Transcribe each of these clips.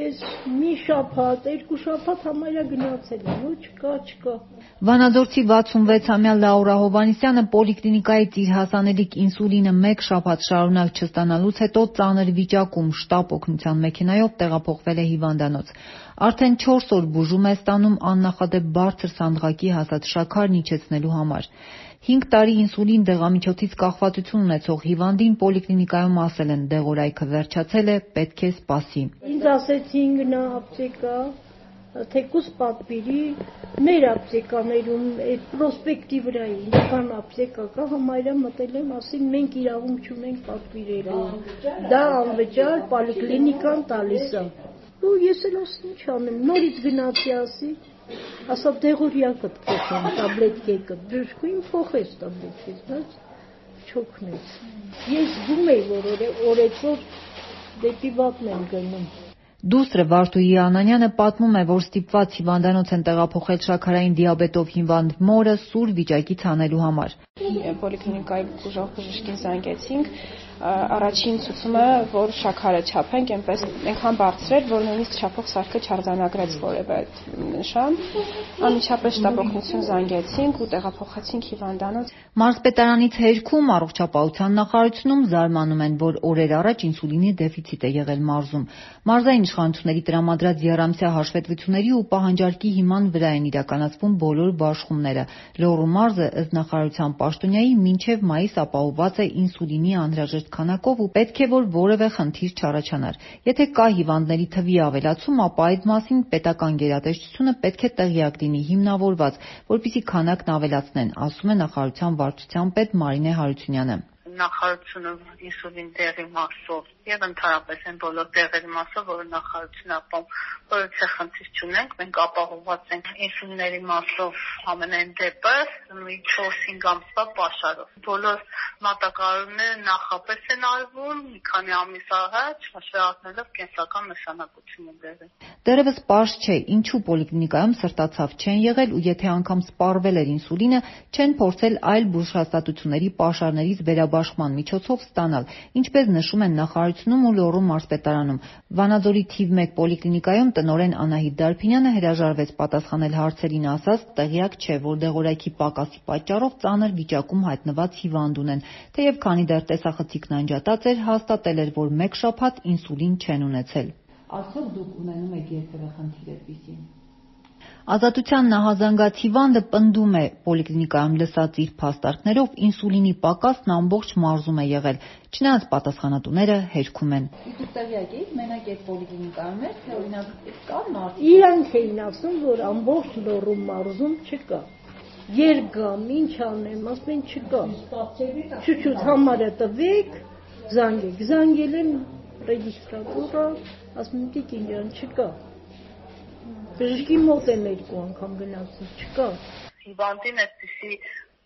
ես մի շաբաթ, երկու շաբաթ համարյա գնացել եմ, ու չկա, չկա։ Վանաձորցի 66-ամյա Լաուրա Հովանեսյանը պոլիկլինիկայից իր հասանելիք ինսուլինը մեկ շաբաթ շարունակ չստանալուց հետո ծանր վիճակում շտապ օգնության մեքենայով տեղափոխվել է հիվանդանոց։ Արդեն 4 օր բուժում է ստանում աննախադեպ բարձր սանդղակի հասած շաքարն իջեցնելու համար։ 5 տարի ինսուլին դեղամիջոցից կախվածություն ունեցող հիվանդին պոլիկլինիկայում ասել են՝ դեղորայքը վերջացել է, պետք է սպասի։ Ինձ ասեցին գնա ապտեկա, թեկուս պատվիրի մեր ապտեկաներում այդ պրոսպեկտի վրայի ինչքան ապտեկա կա համարյա մտել եմ ասին մենք իրավունք չունենք պատվիրելու դա անվճար պոլիկլինիկան տալիս է ու ես էլ ասում ինչ անեմ նորից գնացի ասի ասա դեղորյակը փոխեմ տաբլետկեքը բժշկուին փոխեց տաբլետկես բայց չօգնեց ես զգում եի որ օրեցօր դեպի վատն եմ գնում Դուստրը Վարդուհի Անանյանը պատմում է, որ ստիպված հիվանդանոց են տեղափոխել շաքարային դիաբետով հիվանդ մորը սուր վիճակից հանելու համար։ Պոլիկլինիկայի բուժող բժշկին զանգեցինք, առաջին ցուցումը, որ շաքարը չափենք, այնպես այնքան բարձր էր, որ նույնիսկ չափող սարքը չարձանագրեց որևէ նշան։ Անմիջապես շտապօգնություն զանգեցինք ու տեղափոխեցինք հիվանդանոց։ Մարզպետարանից հերքում առողջապահության նախարարությունում զարմանում են, որ օրեր առաջ ինսուլինի դեֆիցիտ է եղել մարզում։ Մարզային իշխանությունների տրամադրած երամսյա հաշվետվությունների ու պահանջարկի հիման վրա են իրականացվում բոլոր բաշխումները։ Լոռու մարզը ըստ նախարարության պաշտոնյայի մինչև մայիս ապահովված է ինսուլինի անհրաժեշտ քանակով ու պետք է որ որևէ խնդիր չառաջանար։ Եթե կա հիվանդների թվի ավելացում, ապա այդ մասին պետական գերատեսչությունը պետք է տեղյակ լինի հիմնավորված, որպեսզի քանակն ավելացնեն, ասում է նախարարության վարչության պետ Մարինե Հարությունյանը նախարարությունը ինսուլին դեղի մասով եւ ընդհանրապես այն բոլոր դեղերի մասով, որը նախարարությունը ապահովում, որը խնդիր չունենք, մենք ապահովված ենք ինսուլինների մասով ամենայն դեպս մի 4-5 ամսվա պաշարով։ Բոլոր մատակարարումները նախապես են արվում, մի քանի ամիս առաջ, հաշվառնելով կենսական նշանակությունը դեղի։ Դեռևս պարզ չէ, ինչու պոլիկլինիկայում սրտացավ չեն եղել ու եթե անգամ սպառվել էր ինսուլինը, չեն փորձել այլ բուժհաստատությունների պաշարներից վերաբաշխման միջոցով ստանալ, ինչպես նշում են նախարարությունում ու Լոռու մարզպետարանում։ Վանաձորի թիվ 1 պոլիկլինիկայում տնօրեն Անահիտ Դարփինյանը հրաժարվեց պատասխանել հարցերին, ասաց՝ տեղյակ չէ, որ դեղորայքի պակասի պատճառով ծանր վիճակում հայտնված հիվանդ ունեն, թեև քանի դեռ տեսախցիկն անջատած էր, հաստատել էր, որ մեկ շաբաթ ինսուլին չեն ունեցել։ Արդյոք դուք ունենում եք երբևէ խնդիր այդպիսի։ Ազատության նահազանգած հիվանդը պնդում է պոլիկլինիկայում լսած իր փաստարկներով ինսուլինի պակասն ամբողջ մարզում է եղել, չնայած պատասխանատուները հերքում են։ Դուք տեղյակ եք, մենակ այդ պոլիկլինիկայում է, թե օրինակ կար մարդ։ Իրանք էին ասում, որ ամբողջ Լոռու մարզում չկա։ Երբ գամ, ինչ անեմ, ասում են չկա։ Շուտ-շուտ համարը տվեք, զանգեք։ Զանգել են ռեգիստրատուրա, ասում են տիկին ջան, չկա։ Բժշկի մոտ եմ երկու անգամ գնացել, չկա։ Հիվանդին այդպեսի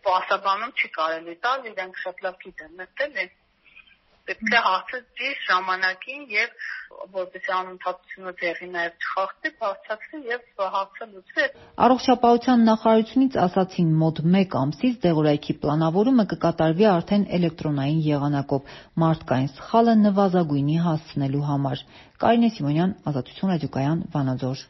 պասաբանում չի կարելի տալ, իրենք շատ լավ գիտեն, մտել են պետք է հարցը ճիշտ ժամանակին եւ որպեսզի անընդհատությունը դեղի նաեւ չխախտի, բարձրացվի եւ հարցը լուծվի։ Առողջապահության նախարարությունից ասացին մոտ 1 ամսից դեղորայքի պլանավորումը կկատարվի արդեն էլեկտրոնային եղանակով մարդկային սխալը նվազագույնի հասցնելու համար։ Կարինե Սիմոնյան, Ազատություն ռադիոկայան, Վանաձոր։